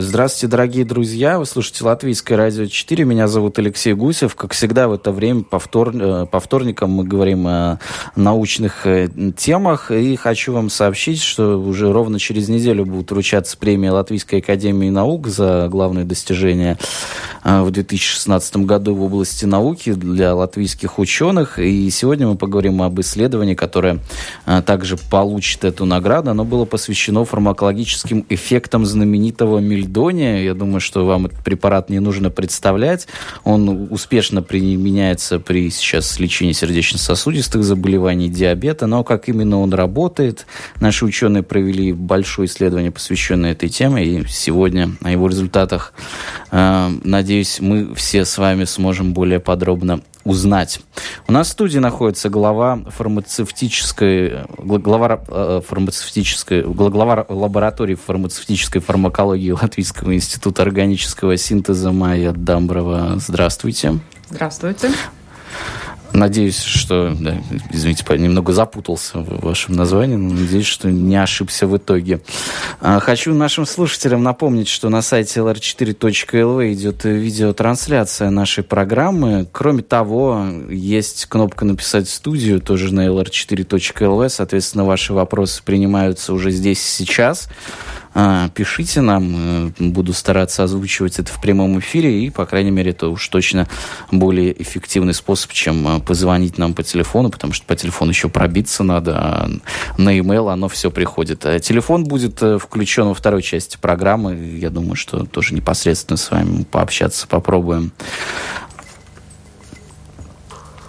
Здравствуйте, дорогие друзья. Вы слушаете Латвийское радио 4. Меня зовут Алексей Гусев. Как всегда в это время по, втор... Э, по вторникам мы говорим о научных э, темах. И хочу вам сообщить, что уже ровно через неделю будут вручаться премии Латвийской академии наук за главные достижения э, в 2016 году в области науки для латвийских ученых. И сегодня мы поговорим об исследовании, которое также получит эту награду. Оно было посвящено фармакологическим эффектам знаменитого мельдония Мельдония. Я думаю, что вам этот препарат не нужно представлять. Он успешно применяется при сейчас лечении сердечно-сосудистых заболеваний, диабета. Но как именно он работает, наши ученые провели большое исследование, посвященное этой теме. И сегодня о его результатах, э, надеюсь, мы все с вами сможем более подробно узнать. У нас в студии находится глава фармацевтической, глава э, фармацевтической, глава лаборатории фармацевтической фармакологии Латвийского института органического синтеза Майя Дамброва. Здравствуйте. Здравствуйте. Надеюсь, что, да, извините, немного запутался в вашем названии, но надеюсь, что не ошибся в итоге. А, хочу нашим слушателям напомнить, что на сайте lr4.lv идет видеотрансляция нашей программы. Кроме того, есть кнопка «Написать в студию», тоже на lr4.lv. Соответственно, ваши вопросы принимаются уже здесь и сейчас. А, пишите нам, э, буду стараться озвучивать это в прямом эфире, и, по крайней мере, это уж точно более эффективный способ, чем э, позвонить нам по телефону, потому что по телефону еще пробиться надо, а на e-mail оно все приходит. А телефон будет э, включен во второй части программы, я думаю, что тоже непосредственно с вами пообщаться попробуем.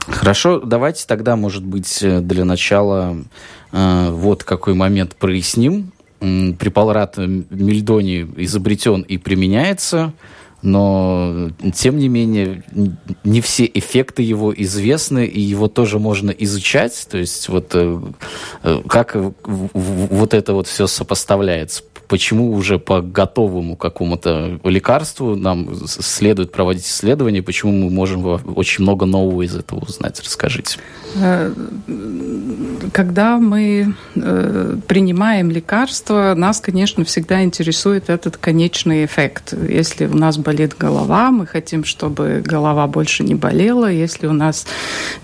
Хорошо, давайте тогда, может быть, для начала э, вот какой момент проясним препарат мельдоний изобретен и применяется, но тем не менее не все эффекты его известны, и его тоже можно изучать. То есть вот э, э, как вот это вот все сопоставляется почему уже по готовому какому-то лекарству нам следует проводить исследования, почему мы можем очень много нового из этого узнать? Расскажите. Э, когда мы э, принимаем лекарство, нас, конечно, всегда интересует этот конечный эффект. Если у нас болит голова, мы хотим, чтобы голова больше не болела. Если у нас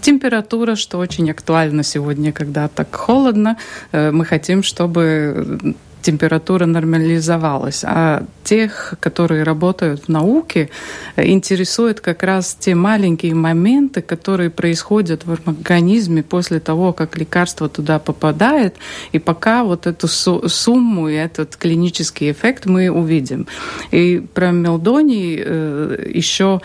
температура, что очень актуально сегодня, когда так холодно, э, мы хотим, чтобы температура нормализовалась. А тех, которые работают в науке, интересуют как раз те маленькие моменты, которые происходят в организме после того, как лекарство туда попадает, и пока вот эту сумму и этот клинический эффект мы увидим. И про мелдоний э, еще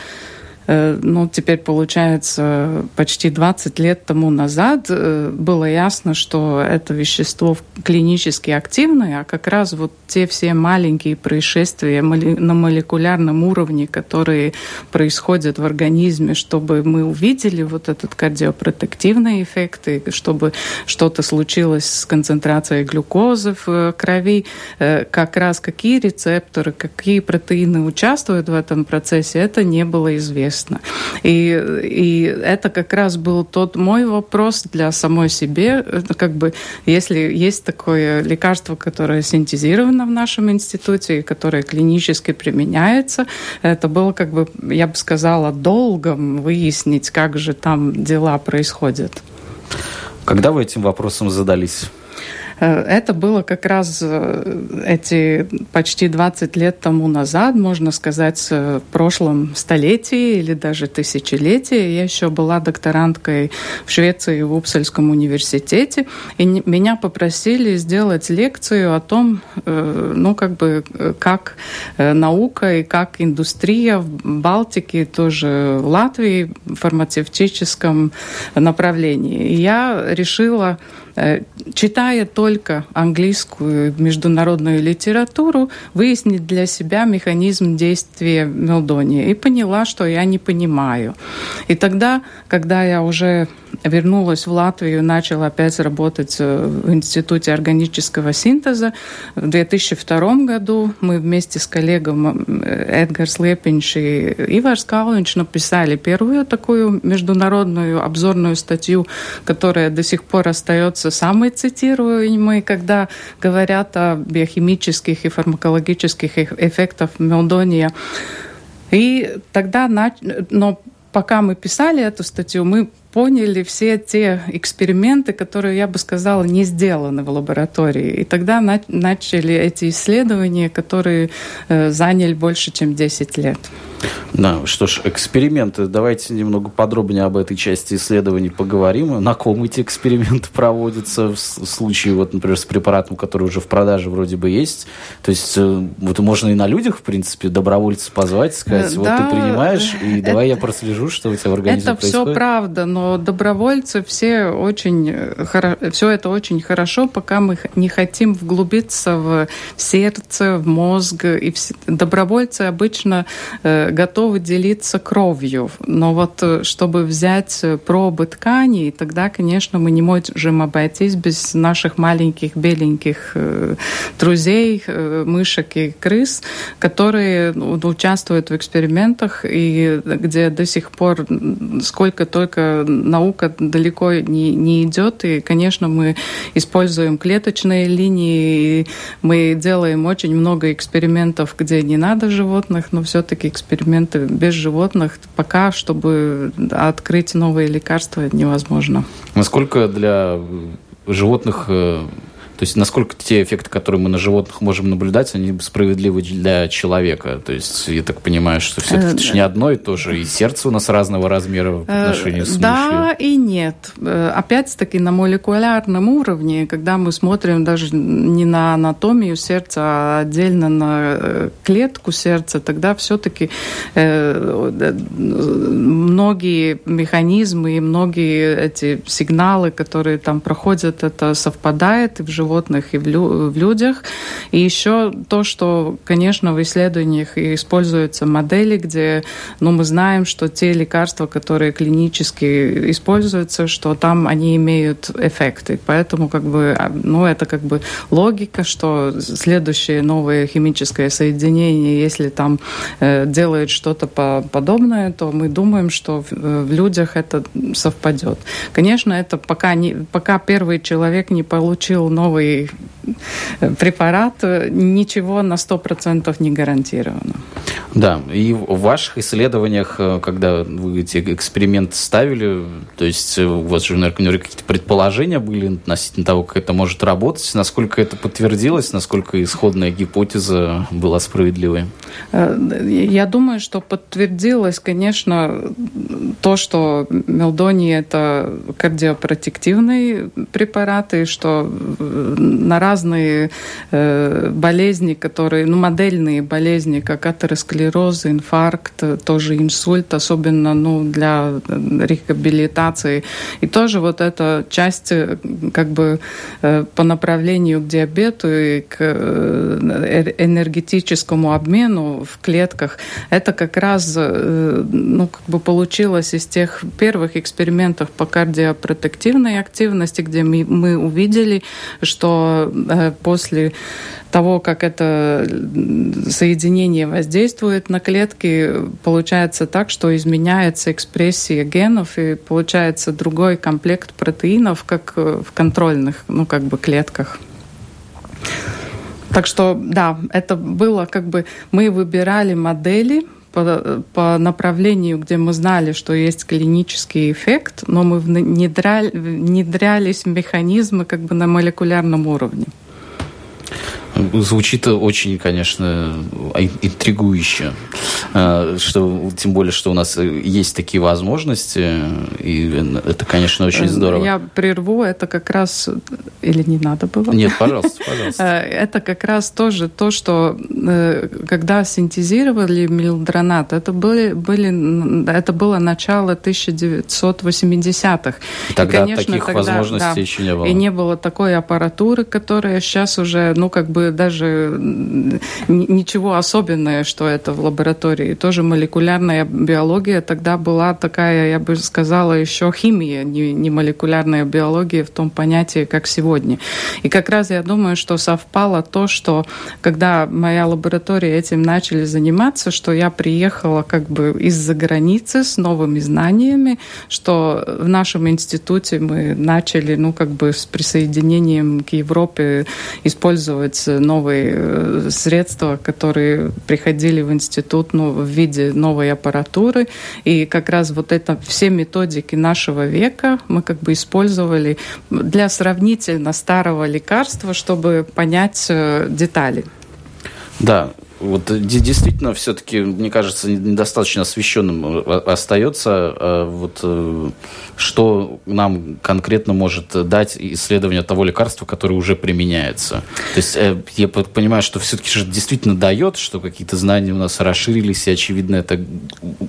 ну, теперь получается почти 20 лет тому назад э, было ясно, что это вещество клинически активное, а как раз вот те все маленькие происшествия на молекулярном уровне, которые происходят в организме, чтобы мы увидели вот этот кардиопротективный эффект, и чтобы что-то случилось с концентрацией глюкозы в э, крови, как раз какие рецепторы, какие протеины участвуют в этом процессе, это не было известно интересно. И, и это как раз был тот мой вопрос для самой себе. Как бы, если есть такое лекарство, которое синтезировано в нашем институте и которое клинически применяется, это было, как бы, я бы сказала, долгом выяснить, как же там дела происходят. Когда вы этим вопросом задались? Э, это было как раз э, эти почти 20 лет тому назад, можно сказать, э, в прошлом столетии или даже тысячелетии. Я еще была докторанткой в Швеции в Упсальском университете, и меня попросили сделать лекцию о том, ну, как бы, как наука и как индустрия в Балтике, тоже в Латвии, в фармацевтическом направлении. И я решила читая только английскую международную литературу, выяснить для себя механизм действия мелдония и поняла, что я не понимаю. И тогда, когда я уже вернулась в Латвию, начала опять работать э, в Институте органического синтеза. В 2002 году мы вместе с коллегом э, Эдгар Слепинч и Ивар Скалович написали первую такую международную обзорную статью, которая до сих пор остается самой цитируемой, когда говорят о биохимических и фармакологических эффектах мелдония. И тогда, но пока мы писали эту статью, мы поняли все те эксперименты, которые, я бы сказала, не сделаны в лаборатории. И тогда на начали эти исследования, которые э, заняли больше, чем 10 лет. Да, что ж, эксперименты. Давайте немного подробнее об этой части исследований поговорим. На ком эти эксперименты проводятся в случае, вот, например, с препаратом, который уже в продаже вроде бы есть. То есть э, вот можно и на людях, в принципе, добровольца позвать, сказать, вот да, ты принимаешь, и это, давай я прослежу, что у тебя в организме это происходит. Это все правда, но добровольцы все очень, все это очень хорошо, пока мы не хотим вглубиться в сердце, в мозг. И все, добровольцы обычно э, готовы делиться кровью. Но вот э, чтобы взять э, пробы тканей, тогда, конечно, мы не можем обойтись без наших маленьких беленьких э, друзей, мышек и крыс, которые ну, участвуют в экспериментах и где до сих пор сколько только наука далеко не, не идет. И, конечно, мы используем клеточные линии, мы делаем очень много экспериментов, где не надо животных, но все-таки эксперименты эксперименты без животных пока, чтобы открыть новые лекарства, невозможно. Насколько для животных э, то есть насколько те эффекты, которые мы на животных можем наблюдать, они справедливы для человека? То есть я так понимаю, что все-таки это не одно и то же, и сердце у нас разного размера в э, отношении с Да и нет. Э, опять-таки на молекулярном уровне, когда мы смотрим даже не на анатомию сердца, а отдельно на э, клетку сердца, тогда все-таки многие механизмы и многие эти сигналы, которые там проходят, это совпадает и в животных животных и в, лю в людях. И еще то, что, конечно, в исследованиях используются модели, где ну, мы знаем, что те лекарства, которые клинически используются, что там они имеют эффекты. Поэтому как бы, а, ну, это как бы логика, что следующее новое химическое соединение, если там э, делает что-то по подобное, то мы думаем, что в, э, в людях это совпадет. Конечно, это пока, не, пока первый человек не получил новый новый препарат, ничего на 100% не гарантировано. Да, и в ваших исследованиях, э, когда вы эти эксперименты ставили, то есть э, у вас же, наверное, какие-то предположения были относительно того, как это может работать, насколько это подтвердилось, насколько исходная гипотеза была справедливой? Э, я думаю, что подтвердилось, конечно, то, что мелдоний – это кардиопротективный препарат, и что на разные болезни, которые, ну, модельные болезни, как атеросклероз, склероз, инфаркт, тоже инсульт, особенно ну, для реабилитации. И тоже вот эта часть как бы э, по направлению к диабету и к э, энергетическому обмену в клетках, это как раз э, ну, как бы получилось из тех первых экспериментов по кардиопротективной активности, где мы, мы увидели, что после того, как это соединение воздействует на клетки, получается так, что изменяется экспрессия генов и получается другой комплект протеинов, как в контрольных, ну, как бы клетках. Так что, да, это было как бы... Мы выбирали модели, по, по направлению, где мы знали, что есть клинический эффект, но мы внедряли, внедрялись в механизмы как бы на молекулярном уровне. Звучит очень, конечно, интригующе. А, что, тем более, что у нас есть такие возможности, и это, конечно, очень здорово. Я прерву, это как раз... Или не надо было? Нет, пожалуйста, пожалуйста. Это как раз тоже то, что э, когда синтезировали милдронат, это, были, были, это было начало 1980-х. Тогда и, конечно, таких тогда, возможностей да, еще не было. И не было такой аппаратуры, которая сейчас уже, ну, как бы бы даже ничего особенного, что это в лаборатории. Тоже молекулярная биология тогда была такая, я бы сказала, еще химия, не, не молекулярная биология в том понятии, как сегодня. И как раз я думаю, что совпало то, что когда моя лаборатория этим начали заниматься, что я приехала как бы из-за границы с новыми знаниями, что в нашем институте мы начали, ну, как бы с присоединением к Европе использовать новые э, средства, которые приходили в институт ну, в виде новой аппаратуры. И как раз вот это все методики нашего века мы как бы использовали для сравнительно старого лекарства, чтобы понять э, детали. Да, вот действительно, все-таки, мне кажется, недостаточно освещенным э, остается, э, вот, э, что нам конкретно может дать исследование того лекарства, которое уже применяется. То есть я понимаю, что все-таки же действительно дает, что какие-то знания у нас расширились, и, очевидно, это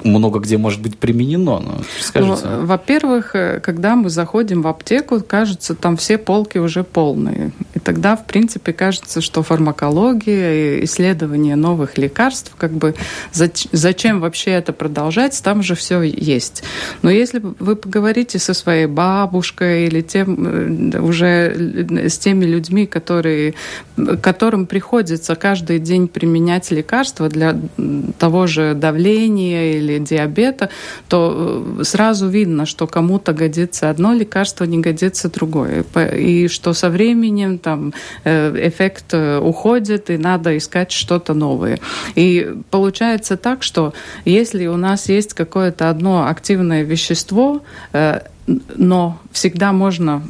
много где может быть применено. Но скажите. Ну, во-первых, когда мы заходим в аптеку, кажется, там все полки уже полные. И тогда, в принципе, кажется, что фармакология, исследования новых лекарств, как бы зачем вообще это продолжать, там же все есть. Но если вы поговорите со своей бабушкой или тем, э, уже с теми людьми, которые, которым приходится каждый день применять лекарства для того же давления или диабета, то э, сразу видно, что кому-то годится одно лекарство, не годится другое. И что со временем там э, эффект уходит, и надо искать что-то новое новые. И получается так, что если у нас есть какое-то одно активное вещество, э, но всегда можно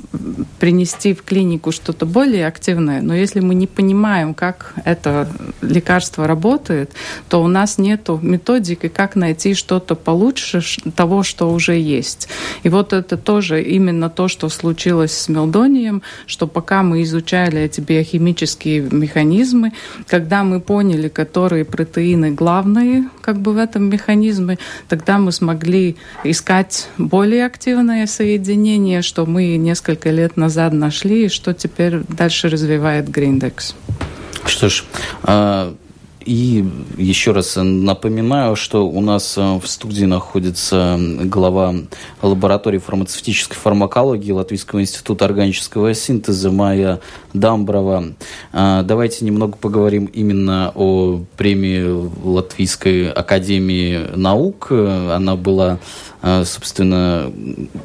принести в клинику что-то более активное, но если мы не понимаем, как это лекарство работает, то у нас нет методики, как найти что-то получше того, что уже есть. И вот это тоже именно то, что случилось с мелдонием, что пока мы изучали эти биохимические механизмы, когда мы поняли, которые протеины главные как бы в этом механизме, тогда мы смогли искать более активные соединения, решение, что мы несколько лет назад нашли, и что теперь дальше развивает Гриндекс. Что ж, а, и еще раз напоминаю, что у нас э, в студии находится глава лаборатории фармацевтической фармакологии Латвийского института органического синтеза Майя Дамброва. А, давайте немного поговорим именно о премии Латвийской академии наук. Она была э, собственно,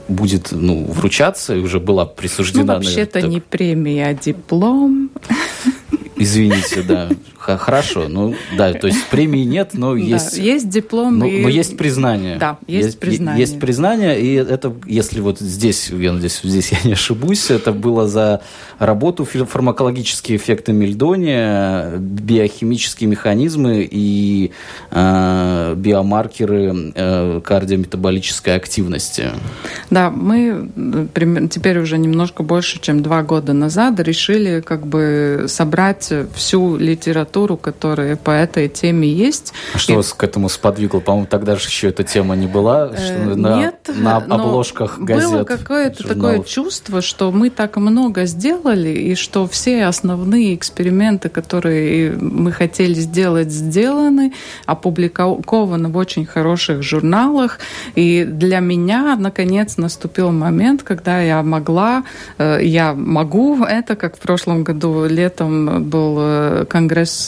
будет ну, вручаться и уже была присуждена. Ну, вообще-то не премия, а диплом. Извините, да. Хорошо, ну да, то есть премии нет, но есть... Да, есть диплом. Но, и... но есть признание. Да, есть, есть признание. Есть признание, и это, если вот здесь, я надеюсь, здесь я не ошибусь, это было за работу фармакологические эффекты мельдония, биохимические механизмы и э, биомаркеры э, кардиометаболической активности. Да, мы теперь уже немножко больше, чем два года назад решили как бы собрать всю литературу литературу, которая по этой теме есть. А что и... вас к этому сподвигло? По-моему, тогда же еще эта тема не была. Что э, на, Нет, на обложках газет. Было какое-то такое чувство, что мы так много сделали, и что все основные эксперименты, которые мы хотели сделать, сделаны, опубликованы в очень хороших журналах. И для меня, наконец, наступил момент, когда я могла, э, я могу это, как в прошлом году летом был э,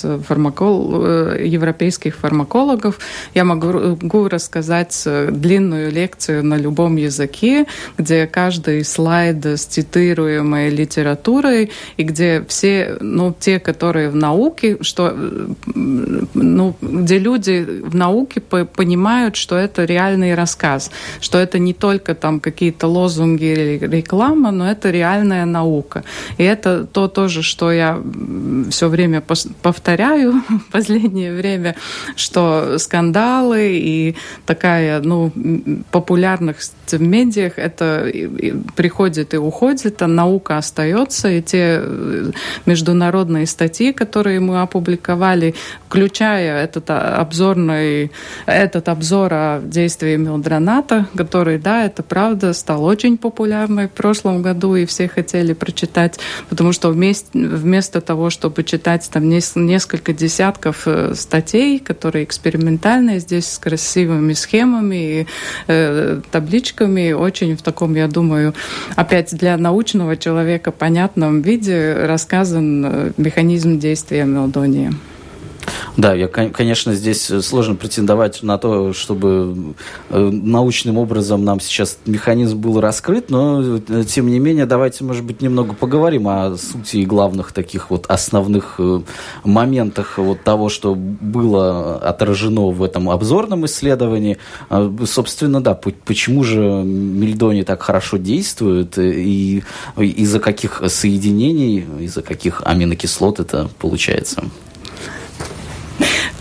фармакол... Э, европейских фармакологов. Я могу рассказать э, длинную лекцию на любом языке, где каждый слайд с цитируемой литературой, и где все, ну, те, которые в науке, что, э, ну, где люди в науке понимают, что это реальный рассказ, что это не только там какие-то лозунги или реклама, но это реальная наука. И это то тоже, что я все время повторяю повторяю в последнее время, что скандалы и такая, ну, популярность в медиах, это приходит и уходит, а наука остается, и те э, международные статьи, которые мы опубликовали, включая этот обзорный, этот обзор о действии мелдроната, который, да, это правда, стал очень популярный в прошлом году, и все хотели прочитать, потому что вместе, вместо того, чтобы читать там несколько десятков э, статей, которые экспериментальные, здесь с красивыми схемами и э, табличками, очень в таком, я думаю, опять для научного человека понятном виде рассказан э, механизм действия мелдонии. Да, я, конечно, здесь э, сложно претендовать на то, чтобы э, научным образом нам сейчас механизм был раскрыт, но, э, тем не менее, давайте, может быть, немного поговорим о сути и главных таких вот основных моментах вот того, что было отражено в этом обзорном исследовании. А, собственно, да, почему же мельдони так хорошо действует и из-за каких соединений, из-за каких аминокислот это получается?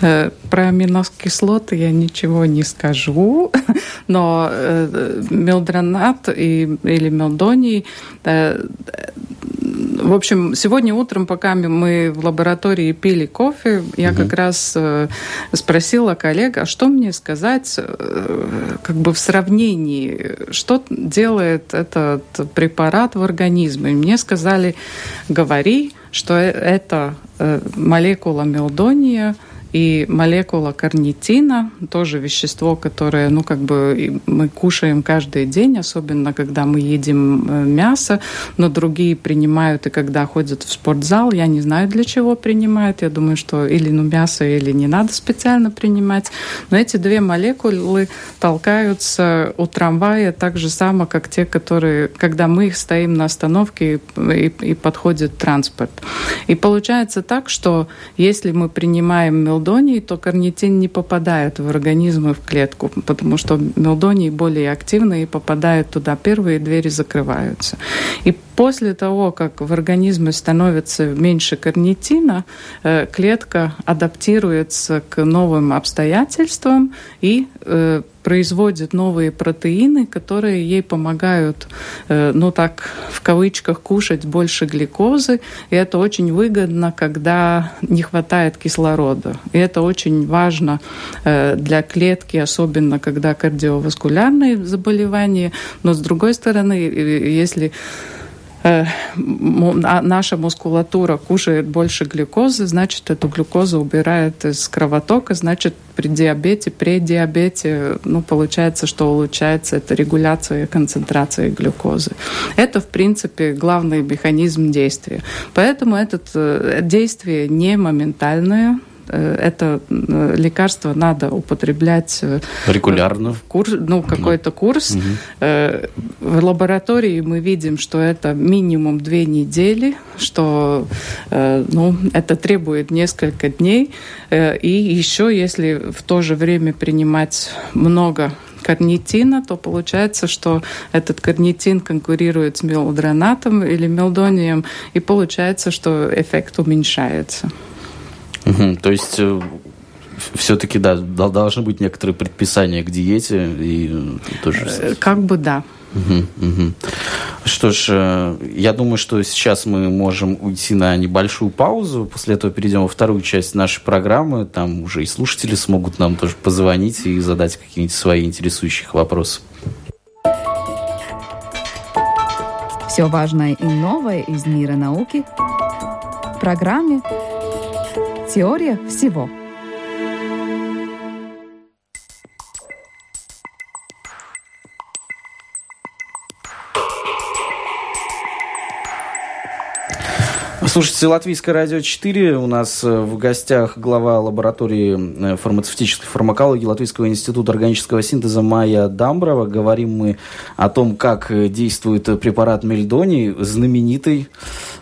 Э, про аминокислоты я ничего не скажу, но э, мелдронат и, или мелдоний э, в общем, сегодня утром, пока мы в лаборатории пили кофе, я угу. как раз спросила коллег, а что мне сказать как бы в сравнении, что делает этот препарат в организме. мне сказали, говори, что это молекула мелдония – и молекула карнитина, тоже вещество, которое, ну, как бы мы кушаем каждый день, особенно когда мы едим э, мясо, но другие принимают и когда ходят в спортзал. Я не знаю, для чего принимают. Я думаю, что или ну мясо, или не надо специально принимать. Но эти две молекулы толкаются у трамвая так же само, как те, которые, когда мы стоим на остановке и, и, и подходит транспорт. И получается так, что если мы принимаем мелдон мелдонии, то карнитин не попадает в организм и в клетку, потому что мелдонии более активны и попадают туда первые, двери закрываются. И после того, как в организме становится меньше карнитина, э, клетка адаптируется к новым обстоятельствам и э, производит новые протеины, которые ей помогают, э, ну так, в кавычках, кушать больше глюкозы. И это очень выгодно, когда не хватает кислорода. И это очень важно для клетки, особенно когда кардиоваскулярные заболевания. Но с другой стороны, если наша мускулатура кушает больше глюкозы, значит, эту глюкозу убирает из кровотока, значит, при диабете, при диабете, ну, получается, что улучшается эта регуляция концентрации глюкозы. Это, в принципе, главный механизм действия. Поэтому это э, действие не моментальное, Э, это э, лекарство надо употреблять э, регулярно. В курс, ну, какой-то курс. Угу. В лаборатории мы видим, что это минимум две недели, что ну, это требует несколько дней. И еще, если в то же время принимать много карнитина, то получается, что этот карнитин конкурирует с мелдронатом или мелдонием, и получается, что эффект уменьшается. Угу, то есть э, все-таки, да, должны быть некоторые предписания к диете и э, тоже... Э, как бы да. Угу, угу. Что ж, я думаю, что сейчас мы можем уйти на небольшую паузу. После этого перейдем во вторую часть нашей программы. Там уже и слушатели смогут нам тоже позвонить и задать какие-нибудь свои интересующие вопросы. Все важное и новое из мира науки в программе Теория всего. Слушайте, Латвийское радио 4. У нас э, в гостях глава лаборатории э, фармацевтической фармакологии Латвийского института органического синтеза Майя Дамброва. Говорим мы о том, как э, действует препарат Мельдони, знаменитый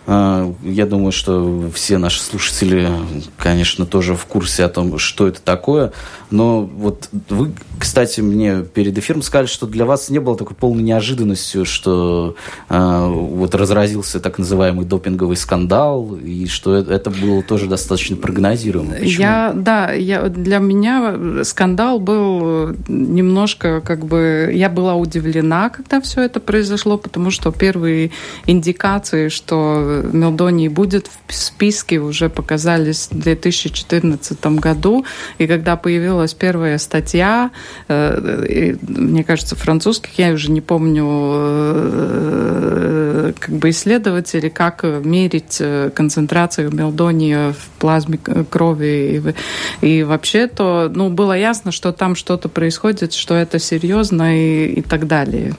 я думаю, что все наши слушатели, конечно, тоже в курсе о том, что это такое. Но вот вы, кстати, мне перед эфиром сказали, что для вас не было такой полной неожиданностью, что вот разразился так называемый допинговый скандал скандал, и что это было тоже достаточно прогнозируемо. Почему? Я, да, я, для меня скандал был немножко, как бы, я была удивлена, когда все это произошло, потому что первые индикации, что Мелдонии будет в списке, уже показались в 2014 году, и когда появилась первая статья, э, мне кажется, французских, я уже не помню, э, как бы исследователи, как мерить э, концентрацию мелдонии в плазме крови. И, и вообще то, ну, было ясно, что там что-то происходит, что это серьезно и, и так далее.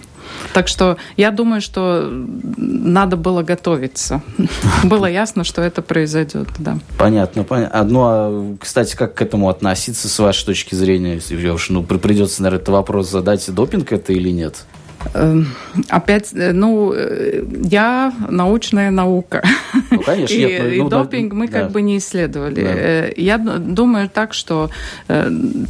Так что я думаю, что надо было готовиться. Было ясно, что это произойдет, да. Понятно, понятно. Ну, а, кстати, как к этому относиться с вашей точки зрения, если уж ну, придется, наверное, этот вопрос задать, допинг это или нет? Эм, опять, э, ну, э, я научная наука. Ну, конечно. и, нет, ну, и ну, допинг да, мы да. как бы не исследовали. Да. Э, я думаю так, что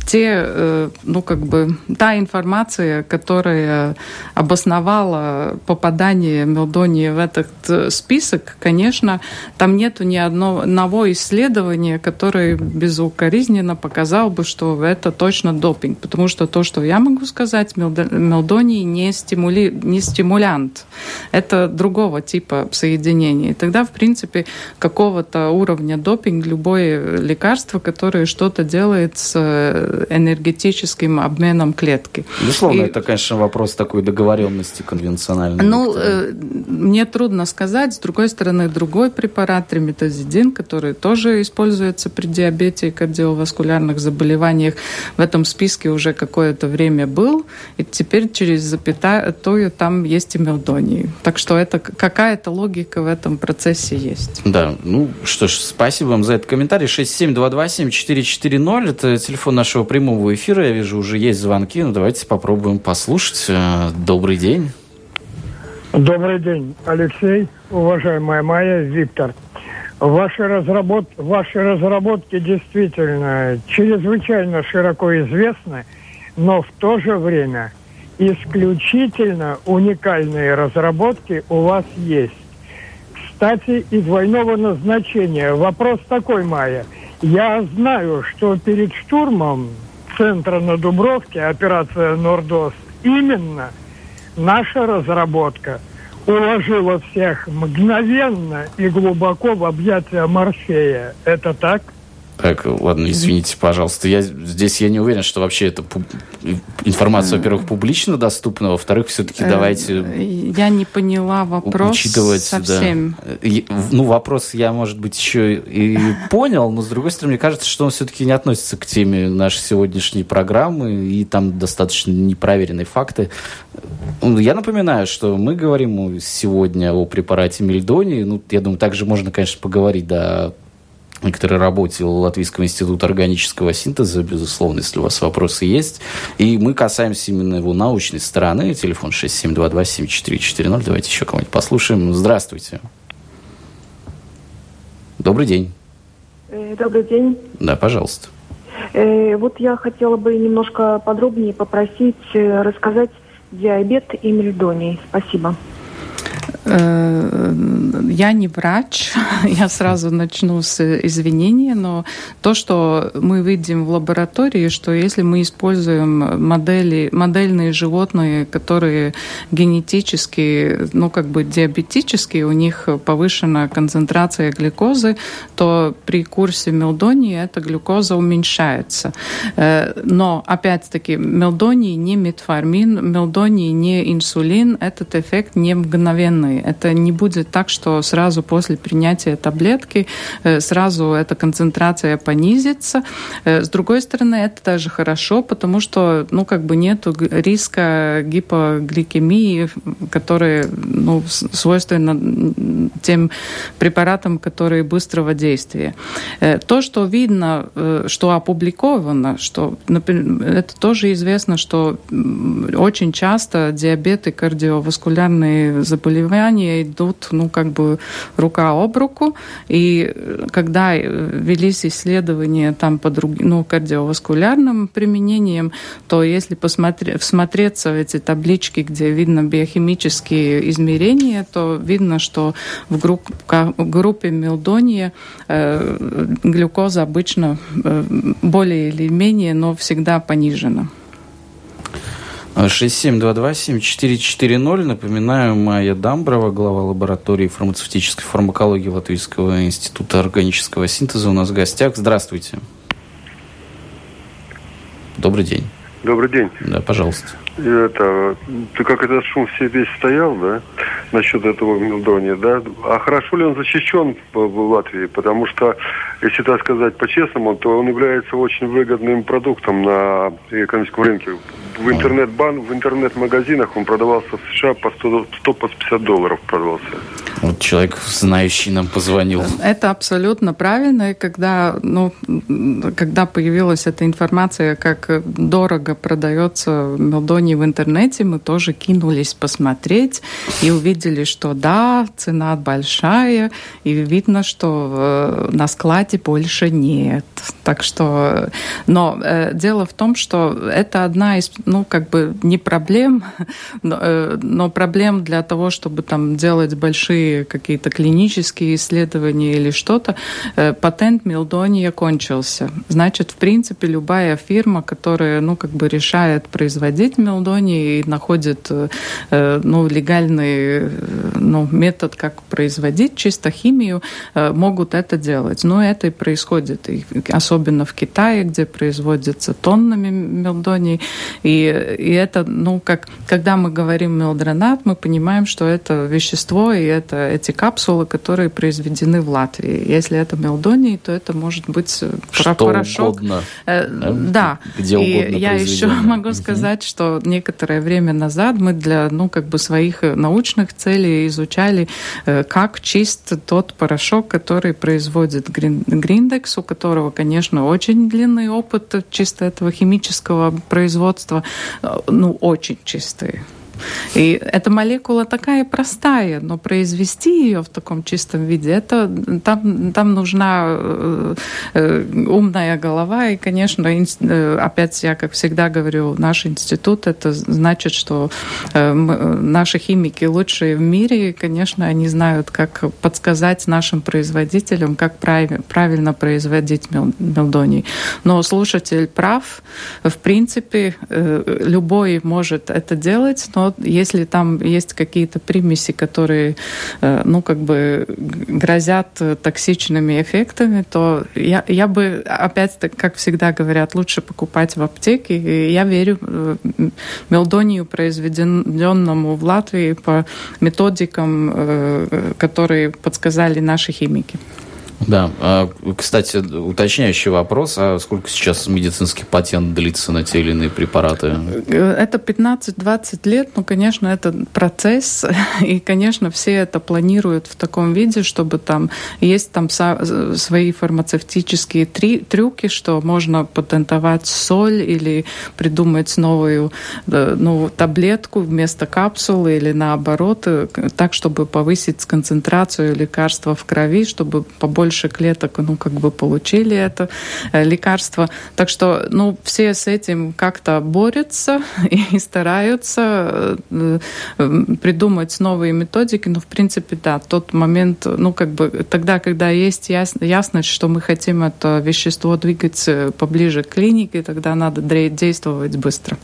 те, ну, как бы, та информация, которая обосновала попадание Мелдонии в этот список, конечно, там нету ни одного, исследования, которое безукоризненно показал бы, что это точно допинг. Потому что то, что я могу сказать, Мелдонии не стимули... не стимулянт. Это другого типа соединения. И тогда, в принципе, какого-то уровня допинг, любое лекарство, которое что-то делает с э, энергетическим обменом клетки. Безусловно, И... это, конечно, вопрос такой договоренности конвенциональной. Ну, э, мне трудно сказать. С другой стороны, другой препарат, триметазидин, который тоже используется при диабете и кардиоваскулярных заболеваниях, в этом списке уже какое-то время был. И теперь через запятая то и там есть и мелдонии. Так что это какая-то логика в этом процессе есть. Да, ну что ж, спасибо вам за этот комментарий. 67227-440, это телефон нашего прямого эфира. Я вижу, уже есть звонки, ну давайте попробуем послушать. Э, добрый день. Добрый день, Алексей, уважаемая Майя, Виктор. Ваши, разработ... Ваши разработки действительно чрезвычайно широко известны, но в то же время исключительно уникальные разработки у вас есть. Кстати, из двойного назначения. Вопрос такой, Майя. Я знаю, что перед штурмом центра на Дубровке, операция «Нордос», именно наша разработка уложила всех мгновенно и глубоко в объятия Морфея. Это так? Так, ладно, извините, пожалуйста. Я, здесь я не уверен, что вообще эта информация, во-первых, публично доступна, во-вторых, все-таки э, давайте... Я не поняла вопрос учитывать, совсем. Да. Ну, вопрос я, может быть, еще и понял, но, с другой стороны, мне кажется, что он все-таки не относится к теме нашей сегодняшней программы, и там достаточно непроверенные факты. Я напоминаю, что мы говорим сегодня о препарате Мельдони. Ну, я думаю, также можно, конечно, поговорить, да, некоторой работе Латвийского института органического синтеза, безусловно, если у вас вопросы есть. И мы касаемся именно его научной стороны. Телефон 67227440. Давайте еще кого-нибудь послушаем. Здравствуйте. Добрый день. Э, добрый день. Да, пожалуйста. Э, вот я хотела бы немножко подробнее попросить э, рассказать диабет и мельдоний. Спасибо. Я не врач, я сразу начну с извинения, но то, что мы видим в лаборатории, что если мы используем модели, модельные животные, которые генетически, ну как бы диабетические, у них повышена концентрация глюкозы, то при курсе мелдонии эта глюкоза уменьшается. Э, но, опять-таки, мелдоний не метформин, мелдоний не инсулин, этот эффект не мгновенный это не будет так, что сразу после принятия таблетки э, сразу эта концентрация понизится. Э, с другой стороны, это даже хорошо, потому что, ну, как бы нет риска гипогликемии, которые, ну, свойственны тем препаратам, которые быстрого действия. Э, то, что видно, что опубликовано, что, например, это тоже известно, что очень часто диабет и кардиоваскулярные заболевания идут, ну, как бы рука об руку. И когда велись исследования там по другим, ну, кардиоваскулярным применениям, то если посмотреть, всмотреться в эти таблички, где видно биохимические измерения, то видно, что в, групп, в группе мелдония э, глюкоза обычно э, более или менее, но всегда понижена. 67227440. Напоминаю, Майя Дамброва, глава лаборатории фармацевтической фармакологии Латвийского института органического синтеза у нас в гостях. Здравствуйте. Добрый день. Добрый день. Да, пожалуйста. Это, ты как этот шум все весь стоял, да, насчет этого Милдония, да? А хорошо ли он защищен в, Латвии? Потому что, если так сказать по-честному, то он является очень выгодным продуктом на экономическом рынке. В интернет-бан, в интернет-магазинах он продавался в США по 100, 150 долларов продавался. Вот человек, знающий, нам позвонил. Это абсолютно правильно. И когда, ну, когда появилась эта информация, как дорого продается Мелдоний в интернете, мы тоже кинулись посмотреть и увидели, что да, цена большая, и видно, что э, на складе больше нет. Так что, но э, дело в том, что это одна из, ну, как бы не проблем, но, э, но проблем для того, чтобы там делать большие какие-то клинические исследования или что-то, патент Милдония кончился. Значит, в принципе, любая фирма, которая, ну, как бы решает производить Милдоний и находит, э, ну, легальный ну, метод, как производить чисто химию, э, могут это делать. Но это и происходит, и особенно в Китае, где производятся тоннами мелдоний. И, и это, ну, как, когда мы говорим мелдронат, мы понимаем, что это вещество, и это эти капсулы, которые произведены в Латвии. Если это мелдоний, то это может быть э, что порошок. Угодно. Э, да. Где и я еще могу сказать, что некоторое время назад мы для, ну, как бы своих научных целей изучали, э, как чист тот порошок, который производит Гриндекс, у которого, конечно, очень длинный опыт чисто этого химического производства, э, ну, очень чистый. И эта молекула такая простая, но произвести ее в таком чистом виде, это там, там нужна э, э, умная голова. И, конечно, э, опять я, как всегда говорю, наш институт, это значит, что наши химики лучшие в мире, и, конечно, они знают, как подсказать нашим производителям, как прав, правильно производить мелдоний. Но слушатель прав. В принципе, любой может это делать, но если там есть какие-то примеси, которые, э, ну, как бы грозят токсичными эффектами, то я, я бы, опять, как всегда говорят, лучше покупать в аптеке. И я верю в мелдонию, произведенному в Латвии по методикам, э, которые подсказали наши химики. Да. А, кстати, уточняющий вопрос. А сколько сейчас медицинский патент длится на те или иные препараты? Это 15-20 лет. Ну, конечно, это процесс. И, конечно, все это планируют в таком виде, чтобы там есть там свои фармацевтические три, трюки, что можно патентовать соль или придумать новую ну, таблетку вместо капсулы или наоборот, э, так, чтобы повысить концентрацию лекарства в крови, чтобы побольше больше клеток, ну, как бы получили это э, лекарство. Так что, ну, все с этим как-то борются и стараются э, придумать новые методики. Но, в принципе, да, тот момент, ну, как бы тогда, когда есть ясность, что мы хотим это вещество двигать э, поближе к клинике, тогда надо действовать быстро.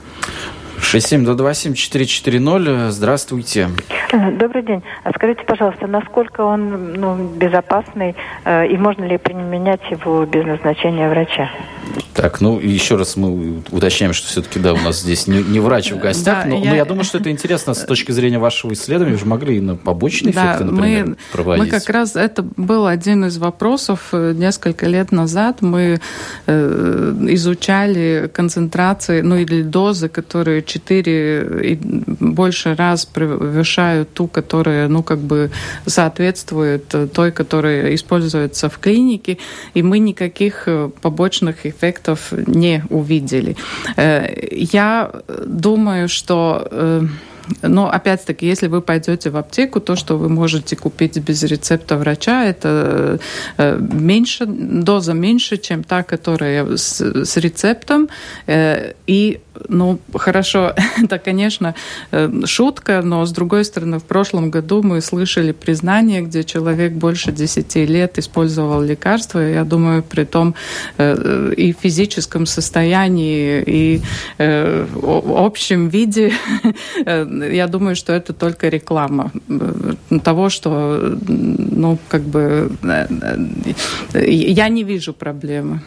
67227440. Здравствуйте. Добрый день. А скажите, пожалуйста, насколько он ну, безопасный э, и можно ли применять его без назначения врача? Так, ну еще раз мы уточняем, что все-таки да, у нас здесь не, не врач в гостях, да, но, я... но я думаю, что это интересно с точки зрения вашего исследования. Вы же могли и на побочные да, эффекты, например, мы, проводить. Мы как раз это был один из вопросов э, несколько лет назад. Мы э, изучали концентрации, ну или дозы, которые четыре и больше раз превышают ту, которая, ну как бы соответствует той, которая используется в клинике, и мы никаких э, побочных эффектов не увидели. Э, я думаю, что э, но опять-таки, если вы пойдете в аптеку, то, что вы можете купить без рецепта врача, это э, меньше, доза меньше, чем та, которая с, с рецептом. Э, и ну, хорошо, это, конечно, э, шутка, но, с другой стороны, в прошлом году мы слышали признание, где человек больше 10 лет использовал лекарства, я думаю, при том и физическом состоянии, и э, общем виде, я думаю, что это только реклама того, что, ну, как бы, я не вижу проблемы.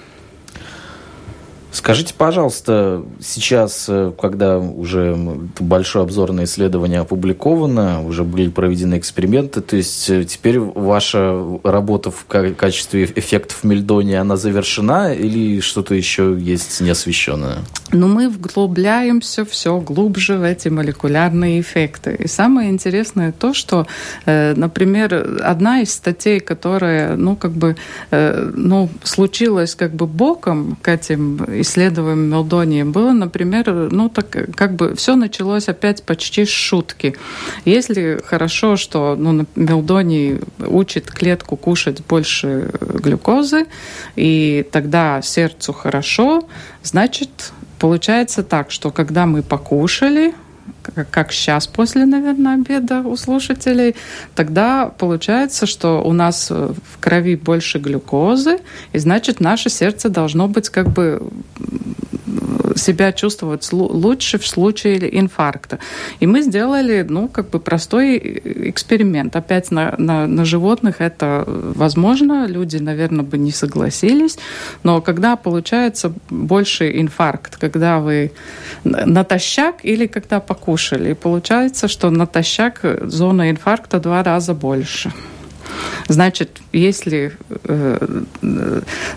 Скажите, пожалуйста, сейчас, э, когда уже большое обзорное исследование опубликовано, уже были проведены эксперименты, то есть э, теперь ваша работа в качестве эффектов Мельдони, она завершена или что-то еще есть неосвещенное? Ну, мы вглубляемся все глубже в эти молекулярные эффекты. И самое интересное то, что, э, например, одна из статей, которая, ну, как бы, ну, случилась как бы боком к этим исследуем Мелдонии, было, например, ну так как бы все началось опять почти с шутки. Если хорошо, что ну, Мелдоний учит клетку кушать больше глюкозы, и тогда сердцу хорошо, значит, получается так, что когда мы покушали, как сейчас после, наверное, обеда у слушателей, тогда получается, что у нас в крови больше глюкозы, и значит, наше сердце должно быть как бы себя чувствовать лучше в случае инфаркта. И мы сделали, ну, как бы простой эксперимент. Опять на, на, на животных это возможно, люди, наверное, бы не согласились, но когда получается больше инфаркт, когда вы натощак или когда покушали, получается, что натощак зона инфаркта два раза больше. Значит, если э,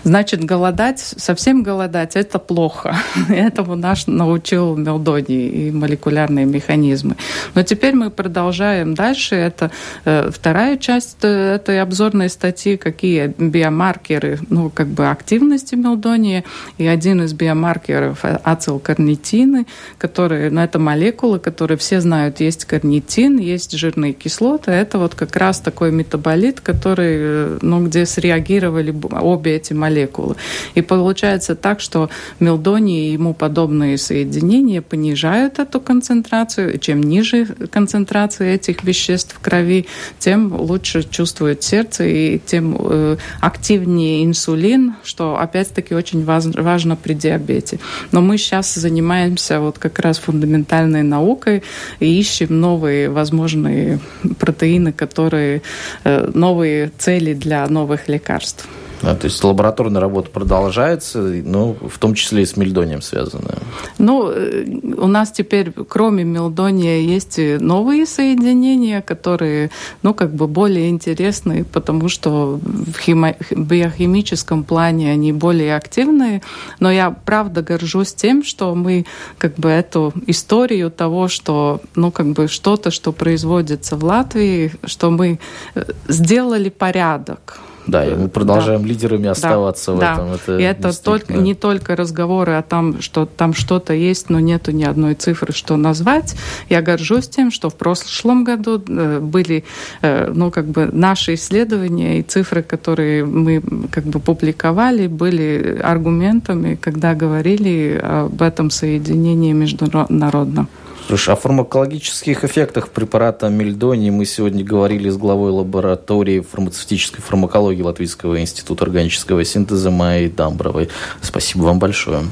значит голодать, совсем голодать, это плохо. Этому наш научил Мелдони и молекулярные механизмы. Но теперь мы продолжаем дальше. Это э, вторая часть э, этой обзорной статьи, какие биомаркеры, ну, как бы активности Мелдонии. И один из биомаркеров ацилкарнитины, которые, ну, это молекулы, которые все знают, есть карнитин, есть жирные кислоты. Это вот как раз такой метаболит, который ну, где среагировали обе эти молекулы. И получается так, что мелдоний и ему подобные соединения понижают эту концентрацию. Чем ниже концентрация этих веществ в крови, тем лучше чувствует сердце и тем э, активнее инсулин, что опять-таки очень важно, важно при диабете. Но мы сейчас занимаемся вот как раз фундаментальной наукой и ищем новые возможные протеины, которые э, новые цели для новых лекарств. А, то есть лабораторная работа продолжается, но в том числе и с мельдонием связанная. Ну, э, у нас теперь, кроме мельдония, есть новые соединения, которые, ну, как бы более интересные, потому что в химо- биохимическом плане они более активные. Но я правда горжусь тем, что мы как бы эту историю того, что, ну, как бы что-то, что производится в Латвии, что мы э, сделали порядок да, и мы продолжаем да. лидерами оставаться да. в да. этом. Это и это только, не только разговоры о том, что там что-то есть, но нету ни одной цифры, что назвать. Я горжусь тем, что в прошлом году э, были э, ну, как бы наши исследования и цифры, которые мы как бы публиковали, были аргументами, когда говорили об этом соединении международном. Слушай, о фармакологических эффектах препарата Мельдони мы сегодня говорили с главой лаборатории фармацевтической фармакологии Латвийского института органического синтеза Майей Дамбровой. Спасибо вам большое.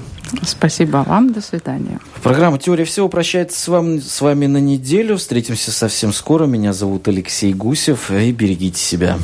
Спасибо вам. До свидания. Программа «Теория всего» прощается с вами, с вами на неделю. Встретимся совсем скоро. Меня зовут Алексей Гусев. И берегите себя.